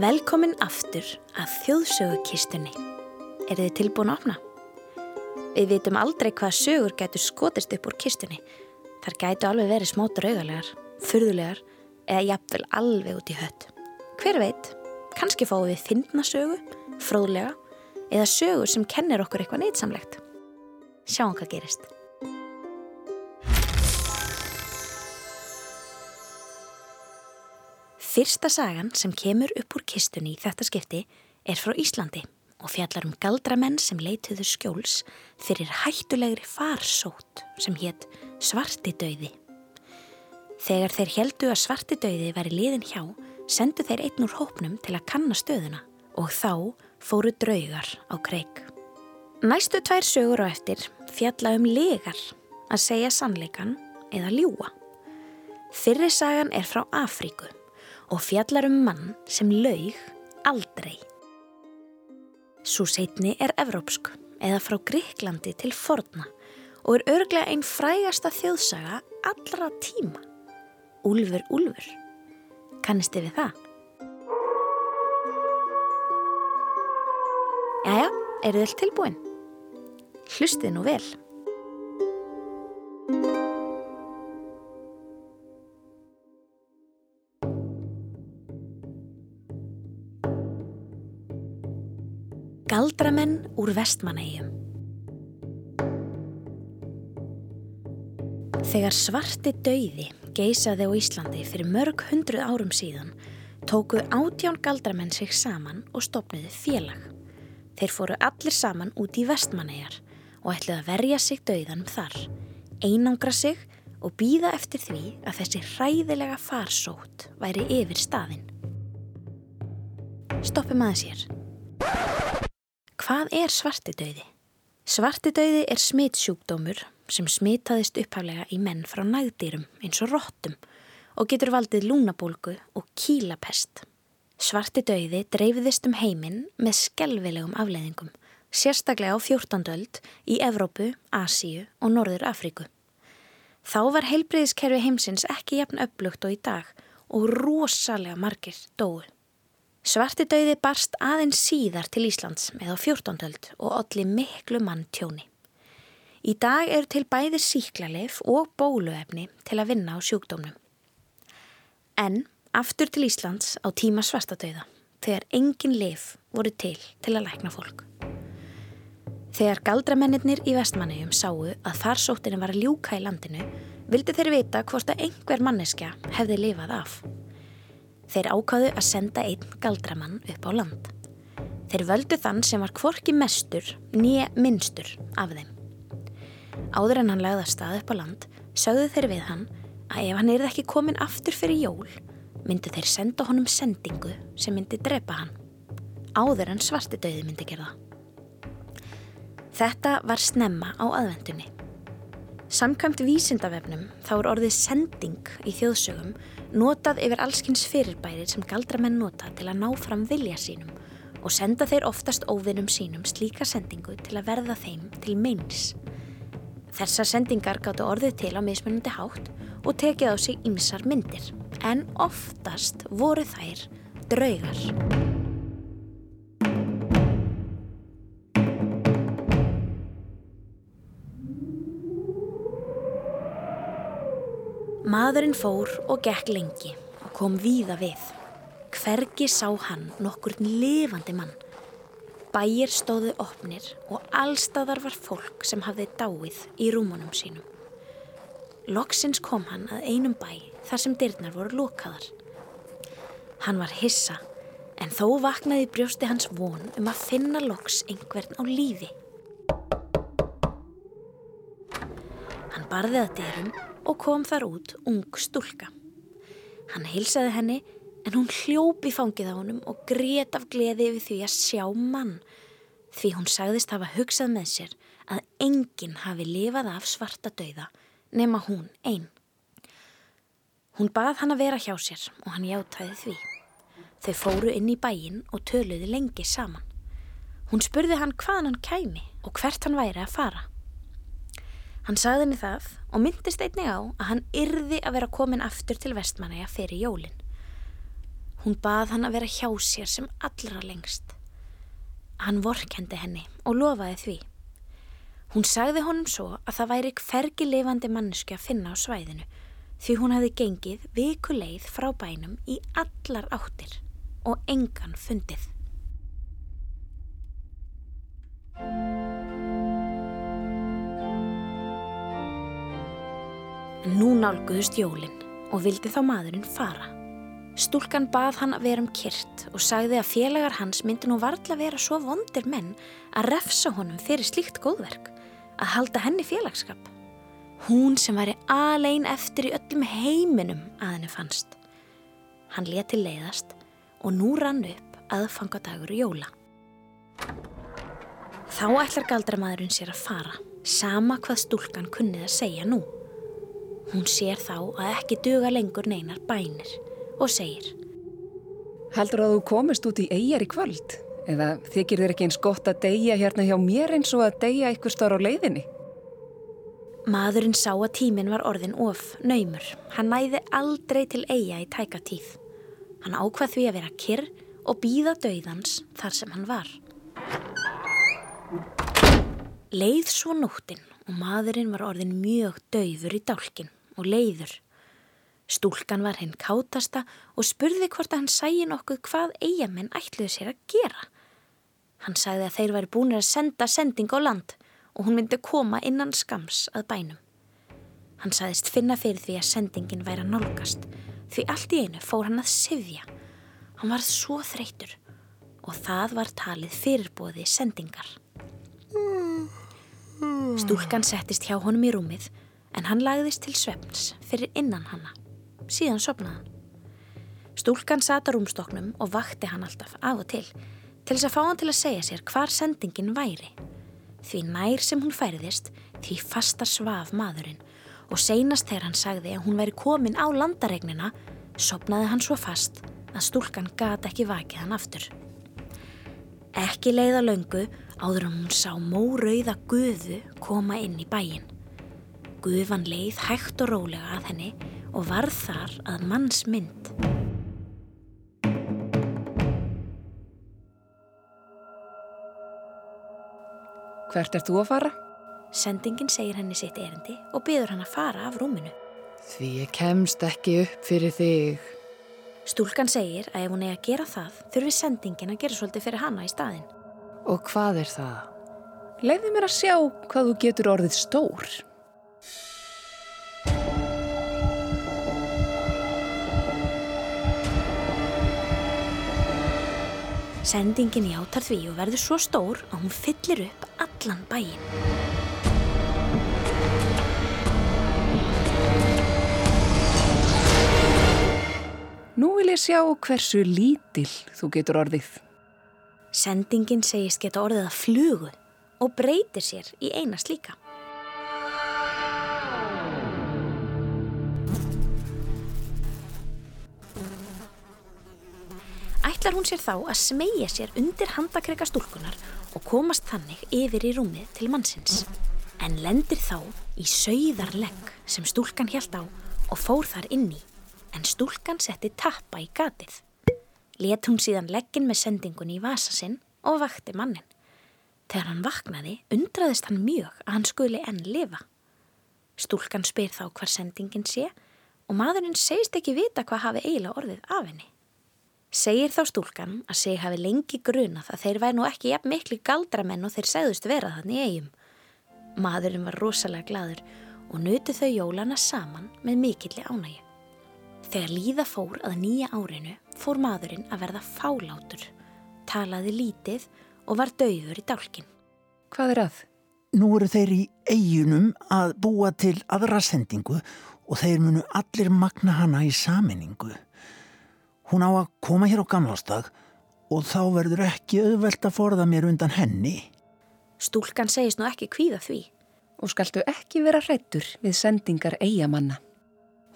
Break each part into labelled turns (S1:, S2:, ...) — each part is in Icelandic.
S1: Velkomin aftur að þjóðsögukistunni. Er þið tilbúin að opna? Við vitum aldrei hvað sögur getur skotist upp úr kistunni. Þar gætu alveg verið smá draugalegar, fyrðulegar eða jafnvel alveg út í hött. Hver veit, kannski fáum við fyndna sögu, fróðlega eða sögur sem kennir okkur eitthvað neitsamlegt. Sjáum hvað gerist. Fyrsta sagan sem kemur upp úr kistunni í þetta skipti er frá Íslandi og fjallar um galdramenn sem leituðu skjóls fyrir hættulegri farsót sem hétt svartidauði. Þegar þeir heldu að svartidauði væri liðin hjá, sendu þeir einn úr hópnum til að kanna stöðuna og þá fóru draugar á kreik. Næstu tvær sögur á eftir fjalla um legar að segja sannleikan eða ljúa. Fyrri sagan er frá Afríku og fjallar um mann sem laug aldrei. Svo setni er evrópsk eða frá Gríklandi til forna og er örglega einn frægasta þjóðsaga allra tíma. Úlfur, úlfur. Kannisti við það? Jæja, eru þið tilbúin? Hlustið nú vel. Galdramenn úr vestmanægjum Þegar svarti dauði geisaði á Íslandi fyrir mörg hundruð árum síðan tóku átján galdramenn sig saman og stopniði félag. Þeir fóru allir saman út í vestmanæjar og ætluði að verja sig dauðanum þar, einangra sig og býða eftir því að þessi hræðilega farsót væri yfir staðin. Stoppum aðeins hér. Hvað er svartidauði? Svartidauði er smitsjúkdómur sem smitaðist upphaflega í menn frá nægdýrum eins og róttum og getur valdið lúnabólgu og kílapest. Svartidauði dreifðist um heiminn með skelvilegum afleiðingum, sérstaklega á 14. öld í Evrópu, Asíu og Norður Afríku. Þá var heilbreyðiskerfi heimsins ekki jafn upplugt og í dag og rosalega margir dói. Svartidauði barst aðeins síðar til Íslands með á 14. öld og allir miklu mann tjóni. Í dag eru til bæði síklarleif og bóluefni til að vinna á sjúkdómnum. En aftur til Íslands á tíma svartadauða þegar engin leif voru til til að lækna fólk. Þegar galdramennir í vestmannegjum sáu að farsóttinu var að ljúka í landinu vildi þeir vita hvort að einhver manneskja hefði lifað af. Þeir ákvaðu að senda einn galdramann upp á land. Þeir völdu þann sem var kvorki mestur nýja minnstur af þeim. Áður en hann lagði að stað upp á land sögðu þeir við hann að ef hann er ekki komin aftur fyrir jól myndu þeir senda honum sendingu sem myndi drepa hann. Áður en svarti döði myndi gerða. Þetta var snemma á aðvendunni. Samkvæmt vísindavefnum þá er orðið sending í þjóðsögum notað yfir allskins fyrirbæri sem galdramenn nota til að ná fram vilja sínum og senda þeir oftast óvinnum sínum slíka sendingu til að verða þeim til meins. Þessar sendingar gáttu orðið til á mismunandi hátt og tekið á sig ymsar myndir, en oftast voru þær draugar. Maðurinn fór og gekk lengi og kom víða við. Hvergi sá hann nokkur lifandi mann. Bæir stóðu opnir og allstaðar var fólk sem hafði dáið í rúmunum sínum. Loksins kom hann að einum bæ þar sem dyrnar voru lokaðar. Hann var hissa en þó vaknaði brjósti hans von um að finna loks einhvern á lífi. Hann barði að dyrum og kom þar út ung stúlka. Hann heilsaði henni en hún hljópi fangið á honum og grét af gleði yfir því að sjá mann því hún sagðist hafa hugsað með sér að enginn hafi lifað af svarta dauða nema hún einn. Hún bað hann að vera hjá sér og hann játæði því. Þau fóru inn í bæin og töluði lengi saman. Hún spurði hann hvaðan hann kæmi og hvert hann væri að fara. Hann sagði henni það og myndist einnig á að hann yrði að vera komin aftur til vestmanæja fyrir jólinn. Hún bað hann að vera hjá sér sem allra lengst. Hann vorkendi henni og lofaði því. Hún sagði honum svo að það væri hvergi lifandi manneski að finna á svæðinu því hún hefði gengið vikuleið frá bænum í allar áttir og engan fundið. Nú nálguðust jólinn og vildi þá maðurinn fara. Stúlkan bað hann að vera um kyrt og sagði að félagar hans myndi nú varðla vera svo vondir menn að refsa honum fyrir slíkt góðverk, að halda henni félagskap. Hún sem væri alein eftir í öllum heiminum að henni fannst. Hann leti leiðast og nú rann upp aðfangadagur jóla. Þá ætlar galdramadurinn sér að fara, sama hvað stúlkan kunnið að segja nú. Hún sér þá að ekki duga lengur neinar bænir og segir
S2: Haldur að þú komist út í eigjar í kvöld? Eða þykir þér ekki eins gott að deyja hérna hjá mér eins og að deyja ykkur starf á leiðinni?
S1: Maðurinn sá að tíminn var orðin of, naumur. Hann næði aldrei til eigja í tæka tíð. Hann ákvað því að vera kyrr og býða dauðans þar sem hann var. Leið svo nóttinn og maðurinn var orðin mjög dauður í dálkin og leiður. Stúlkan var hinn kátasta og spurði hvort að hann sæi nokkuð hvað eigamenn ætluði sér að gera. Hann sagði að þeir væri búin að senda sending á land og hún myndi koma innan skams að bænum. Hann sagðist finna fyrir því að sendingin væri að nálgast því allt í einu fór hann að sifja. Hann var svo þreytur og það var talið fyrirbóði sendingar. Stúlkan settist hjá honum í rúmið en hann lagðist til svefns fyrir innan hanna. Síðan sopnaði hann. Stúlkan sata rúmstoknum og vakti hann alltaf af og til til þess að fá hann til að segja sér hvar sendingin væri. Því nær sem hún færðist því fastar svaf maðurinn og seinast þegar hann sagði að hún væri komin á landaregnina sopnaði hann svo fast að stúlkan gata ekki vakið hann aftur. Ekki leiða löngu áður að hún sá mórauða guðu koma inn í bæin. Guðvan leið hægt og rólega að henni og varð þar að manns mynd.
S2: Hvert er þú að fara?
S1: Sendingin segir henni sitt erindi og byður hann að fara af rúminu.
S3: Því ég kemst ekki upp fyrir þig.
S1: Stúlkan segir að ef hún er að gera það þurfi sendingin að gera svolítið fyrir hanna í staðin.
S3: Og hvað er það?
S2: Leiði mér að sjá hvað þú getur orðið stór.
S1: Sendingin játar því og verður svo stór að hún fyllir upp allan bæin.
S2: Nú vil ég sjá hversu lítil þú getur orðið.
S1: Sendingin segist geta orðið að flugu og breytir sér í eina slíka. ætlar hún sér þá að smegja sér undir handakrega stúlkunar og komast þannig yfir í rúmið til mannsins. En lendir þá í sauðarlegg sem stúlkan hjælt á og fór þar inni, en stúlkan setti tappa í gatið. Let hún síðan leggin með sendingun í vasa sinn og vakti mannin. Þegar hann vaknaði undraðist hann mjög að hann skuli enn lifa. Stúlkan spyr þá hvar sendingin sé og maðurinn segist ekki vita hvað hafi eiginlega orðið af henni. Segir þá stúlkan að seg hafi lengi grunað að þeir væri nú ekki jafn miklu galdramenn og þeir segðust vera þannig eigum. Maðurinn var rosalega gladur og nötu þau jólana saman með mikilli ánægi. Þegar líða fór að nýja árinu fór maðurinn að verða fálátur, talaði lítið og var dauður í dálkin.
S2: Hvað er að?
S4: Nú eru þeir í eigunum að búa til aðra sendingu og þeir munu allir magna hana í saminningu. Hún á að koma hér á gamlástag og þá verður ekki auðvelt að forða mér undan henni.
S1: Stúlkan segist nú ekki kvíða því.
S2: Og skaltu ekki vera hrættur við sendingar eigamanna.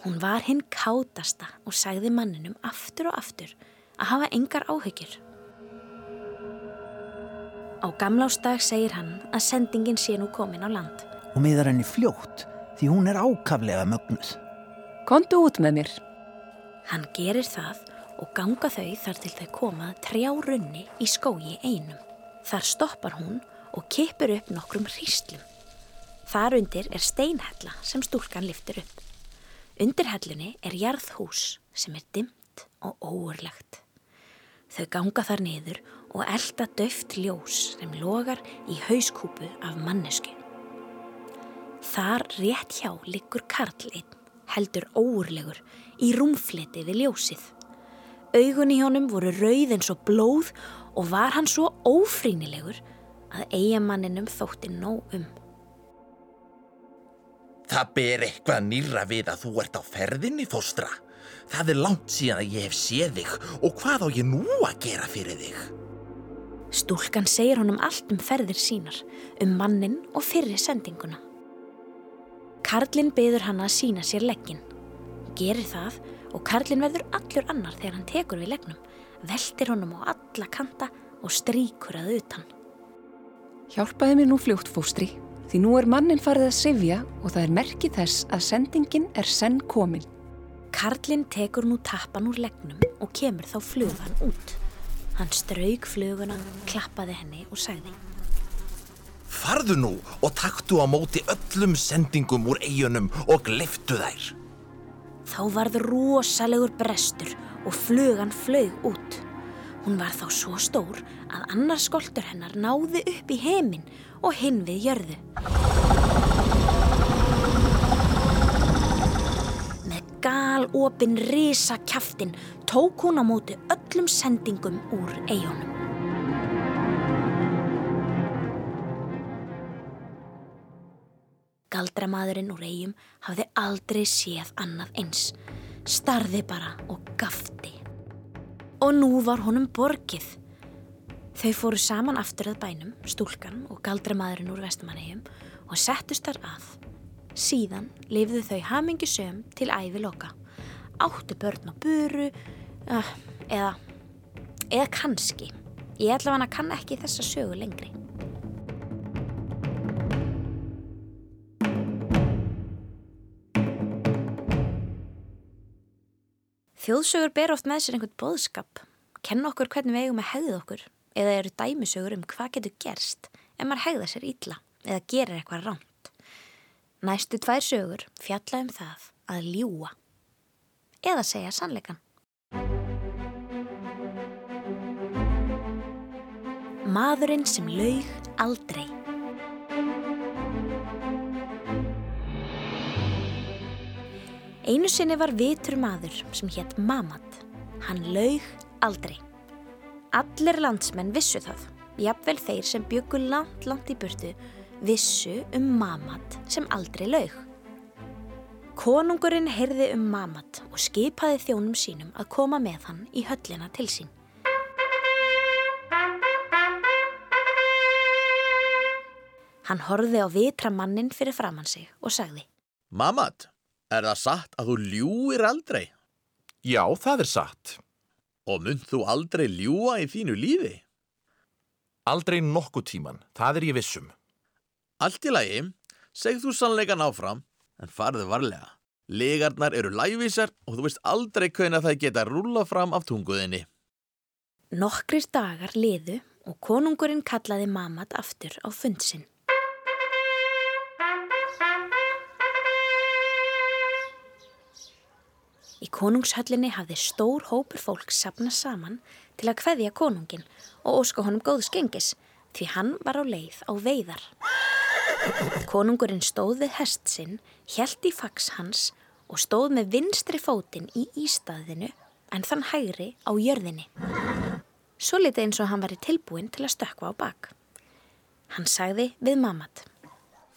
S1: Hún var hinn kátasta og sagði manninum aftur og aftur að hafa engar áhyggjur. Á gamlástag segir hann að sendingin sé nú komin á land.
S4: Og miðar henni fljótt því hún er ákaflega mögnuð.
S2: Kontu út með mér.
S1: Hann gerir það og ganga þau þar til þau komað trjá runni í skógi einum. Þar stoppar hún og kipur upp nokkrum hríslum. Þar undir er steinhella sem stúlkan liftur upp. Undir hellunni er jarðhús sem er dimt og óurlegt. Þau ganga þar niður og elda döft ljós sem logar í hauskúpu af mannesku. Þar rétt hjá liggur Karl einn, heldur óurlegur, í rúmfleti við ljósið. Augun í honum voru rauð eins og blóð og var hann svo ófrínilegur að eigamanninum þótti nóg um.
S5: Það ber eitthvað nýra við að þú ert á ferðinni, fóstra. Það er langt síðan að ég hef séð þig og hvað á ég nú að gera fyrir þig?
S1: Stúlkan segir honum allt um ferðir sínar, um mannin og fyrri sendinguna. Karlinn byður hann að sína sér leggin. Gerir það og Karlinn verður allur annar þegar hann tekur við leggnum, veldir honum á alla kanta og stríkur að utan.
S2: Hjálpaði mér nú fljótt fóstri, því nú er mannin farið að sifja og það er merkið þess að sendingin er senn komin.
S1: Karlinn tekur nú tappan úr leggnum og kemur þá flugan út. Hann strauk fluguna, klappaði henni og sagði
S5: Farðu nú og taktu á móti öllum sendingum úr eigunum og gliftu þær.
S1: Þá varð rosalegur brestur og flugan flög út. Hún var þá svo stór að annar skoltur hennar náði upp í heiminn og hinn við jörðu. Með gal opin risa kjaftin tók hún á móti öllum sendingum úr eigunum. Galdramadurinn úr eigum hafði aldrei séð annað eins. Starði bara og gafti. Og nú var honum borgið. Þau fóru saman aftur að bænum, stúlkan og galdramadurinn úr vestamannegjum og settust þar að. Síðan lifðu þau hamingi söm til æfi loka. Áttu börn á buru, uh, eða, eða kannski. Ég ætla hann að kann ekki þessa sögu lengri. Þjóðsögur ber oft með sér einhvern boðskap, kenna okkur hvernig við eigum að hegða okkur eða eru dæmisögur um hvað getur gerst ef maður hegða sér ítla eða gerir eitthvað ránt. Næstu tvær sögur fjalla um það að ljúa eða segja sannleikan. Maðurinn sem laug aldrei. Einu sinni var vitur maður sem hétt Mamat. Hann laug aldrei. Allir landsmenn vissu það. Jafnvel þeir sem byggu langt, langt í burtu vissu um Mamat sem aldrei laug. Konungurinn heyrði um Mamat og skipaði þjónum sínum að koma með hann í höllina til sín. Hann horfði á vitra mannin fyrir framann sig og sagði
S5: Mamat, er það satt að þú ljúir aldrei?
S6: Já, það er satt.
S5: Og mynd þú aldrei ljúa í þínu lífi?
S6: Aldrei nokkuð tíman, það er ég vissum.
S5: Allt í lagi, segð þú sannleikan áfram, en farðu varlega. Legarnar eru lægvísar og þú veist aldrei hvernig það geta rúla fram af tunguðinni.
S1: Nokkrir dagar liðu og konungurinn kallaði Mamat aftur á fundsinn. Í konungshöllinni hafði stór hópur fólk sapnað saman til að kveðja konungin og óska honum góðs gengis því hann var á leið á veiðar. Konungurinn stóð við hest sinn, hjælt í fags hans og stóð með vinstri fótinn í ístaðinu en þann hægri á jörðinni. Svo litið eins og hann var í tilbúin til að stökka á bak. Hann sagði við Mamat.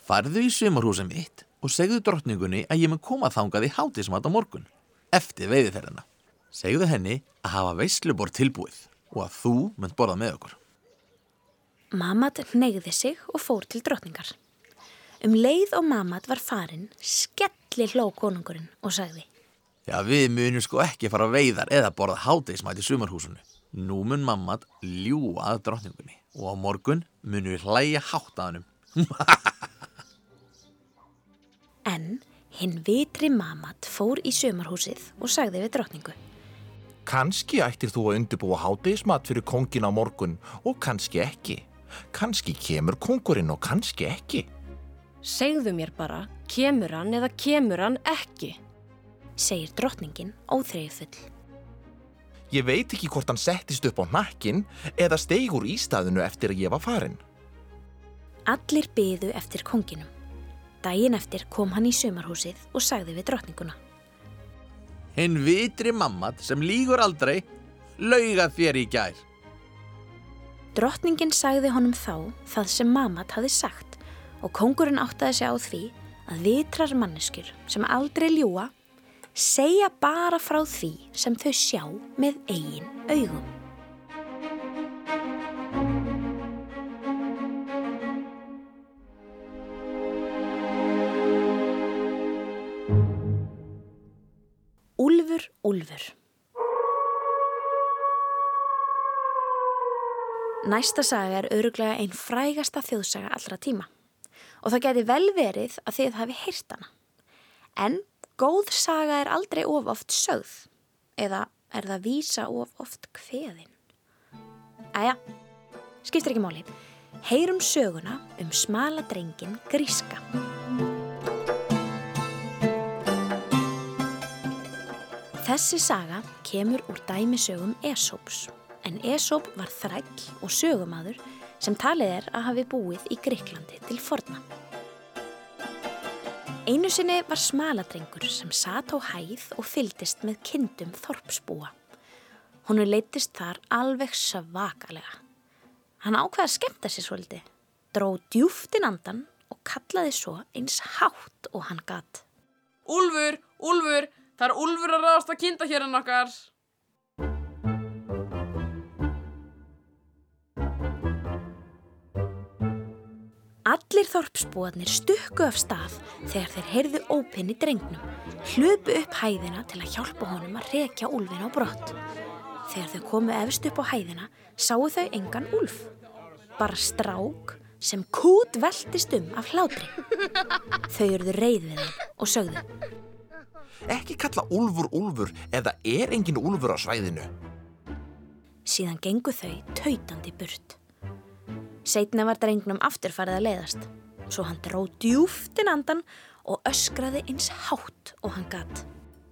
S5: Farðu í sumarhúsum mitt og segðu drottningunni að ég mun koma þangað í hátismat á morgun, eftir veiðiferðina. Segðu henni að hafa veislubor tilbúið og að þú mun borða með okkur.
S1: Mamat neyði sig og fór til drottningar. Um leið og Mamat var farin, skelli hló konungurinn og sagði.
S5: Já, við munum sko ekki fara að veiðar eða borða hátismat í sumarhúsinu. Nú mun Mamat ljúa að drottningunni og á morgun munum við hlæja hátt að hannum.
S1: En hinn vitri Mamat fór í sömarhúsið og sagði við drottningu.
S6: Kanski ættir þú að undirbúa hátegismat fyrir kongin á morgun og kanski ekki. Kanski kemur kongurinn og kanski ekki.
S7: Segðu mér bara, kemur hann eða kemur hann ekki?
S1: segir drottningin óþreyjufull.
S6: Ég veit ekki hvort hann settist upp á nakkin eða steigur í staðinu eftir að ég var farin.
S1: Allir byðu eftir konginum. Dægin eftir kom hann í sumarhúsið og sagði við drottninguna.
S5: Hinn vitri mammat sem lígur aldrei, lauga þér í gær.
S1: Drottningin sagði honum þá það sem mammat hafi sagt og kongurinn áttaði sig á því að vitrar manneskjur sem aldrei ljúa segja bara frá því sem þau sjá með eigin augum. Úlfur. Næsta saga er öruglega einn frægasta þjóðsaga allra tíma og það geti vel verið að þið hafi heyrt hana. En góð saga er aldrei of oft sögð eða er það vísa of oft kveðin. Æja, skiptir ekki máli. Heyrum söguna um smala drengin Gríska. Þessi saga kemur úr dæmisögum Esóps, en Esóp var þræll og sögumadur sem talið er að hafi búið í Greiklandi til forna. Einu sinni var smaladrengur sem satt á hæð og fyldist með kindum þorpsbúa. Hún leittist þar alveg svakalega. Hann ákveða að skemmta sér svolítið, dró djúftin andan og kallaði svo eins hátt og hann gatt.
S8: Úlfur, Úlfur, það er Úlfur að ráðast að kinda hér en okkar.
S1: Allir þorpsbúarnir stukku af stað þegar þeir heyrðu ópinn í drengnum, hlupu upp hæðina til að hjálpa honum að rekja úlfin á brott. Þegar þau komu efst upp á hæðina sáu þau engan úlf, bara strák sem kút veltist um af hlátri. Þau eruðu reyð við þeim og sögðu.
S6: Ekki kalla úlfur úlfur eða er engin úlfur á svæðinu.
S1: Síðan gengu þau tautandi burt. Seitna var drengnum afturfarið að leiðast. Svo hann dró djúftin andan og öskraði eins hátt og hann gatt.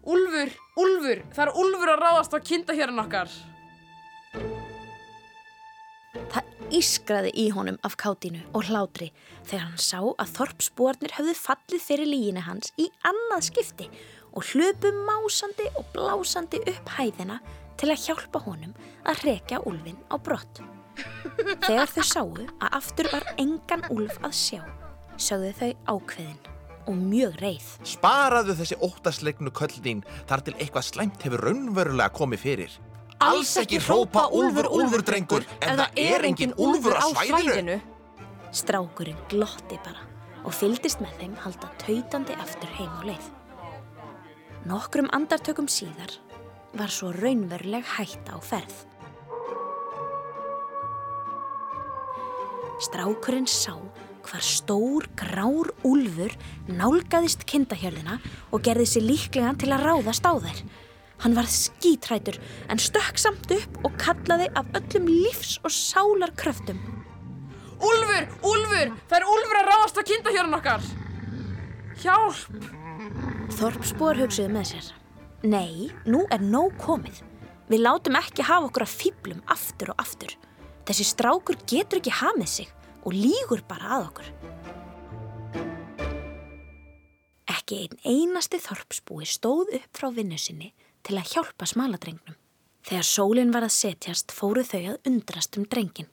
S8: Úlfur, Úlfur, það er Úlfur að ráðast að kinda hér en okkar.
S1: Það ískraði í honum af kátinu og hlátri þegar hann sá að þorpsbúarnir höfðu fallið fyrir líginni hans í annað skipti og hlöpu másandi og blásandi upp hæðina til að hjálpa honum að rekja úlfin á brott. Þegar þau sáu að aftur var engan úlf að sjá, sögðu þau ákveðin og mjög reið.
S6: Sparaðu þessi óttaslegnu köllin þar til eitthvað slæmt hefur raunverulega komið fyrir. Alls ekki hrópa úlfur, úlfur, drengur, ef það er engin úlfur á svæðinu.
S1: Strákurinn glotti bara og fyldist með þeim halda tautandi aftur heim á leið. Nokkrum andartökum síðar var svo raunveruleg hætta á ferð. Strákurinn sá hvar stór grár úlfur nálgaðist kindahjörðina og gerði sér líklega til að ráðast á þær. Hann var skítrætur en stökk samt upp og kallaði af öllum lífs- og sálarkröftum.
S8: Úlfur, Úlfur, það er Úlfur að ráðast að kinda hér en okkar. Hjálp!
S1: Þorpsbúar hugsuðu með sér. Nei, nú er nóg komið. Við látum ekki hafa okkur að fýblum aftur og aftur. Þessi strákur getur ekki hamið sig og lígur bara að okkur. Ekki einn einasti þorpsbúi stóð upp frá vinnu sinni til að hjálpa smaladrengnum. Þegar sólinn var að setjast fóru þau að undrast um drengin.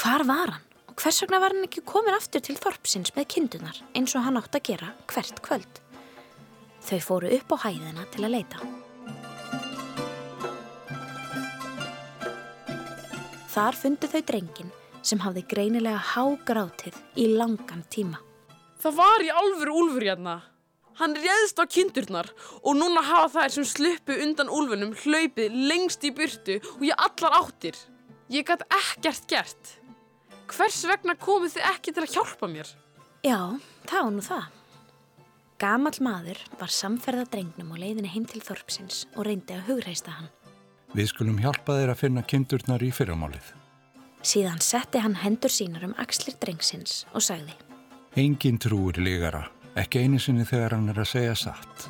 S1: Hvar var hann og hvers vegna var hann ekki komin aftur til þorpsins með kindunar eins og hann átt að gera hvert kvöld? Þau fóru upp á hæðina til að leita. Þar fundu þau drengin sem hafði greinilega hágrátið í langan tíma.
S8: Það var í alvöru Úlfur hérna. Hann réðst á kindurnar og núna hafa þær sem sluppu undan Úlfunum hlaupið lengst í burtu og ég allar áttir. Ég gæti ekkert gert. Hvers vegna komuð þið ekki til að hjálpa mér?
S1: Já, það var nú það. Gamall maður var samferða drengnum á leiðinni heim til þorpsins og reyndi að hugreista hann.
S9: Við skulum hjálpa þér að finna kindurnar í fyrramálið.
S1: Síðan setti hann hendur sínar um axlir drengsins og sagði
S9: Engin trúir lígara, ekki einu sinni þegar hann er að segja satt.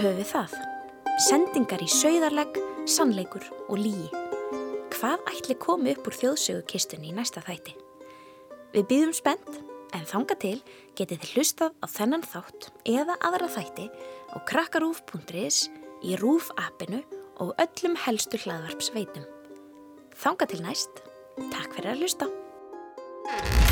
S1: Höfum við það. Sendingar í sauðarlegg, sannleikur og líi. Hvað ætli komi upp úr þjóðsögukistunni í næsta þætti? Við býðum spennt, en þanga til getið þið hlustað á þennan þátt eða aðra þætti á krakkarúf.is, í rúf appinu og öllum helstu hlaðvarpsveitum. Þanga til næst. Takk fyrir að hlusta.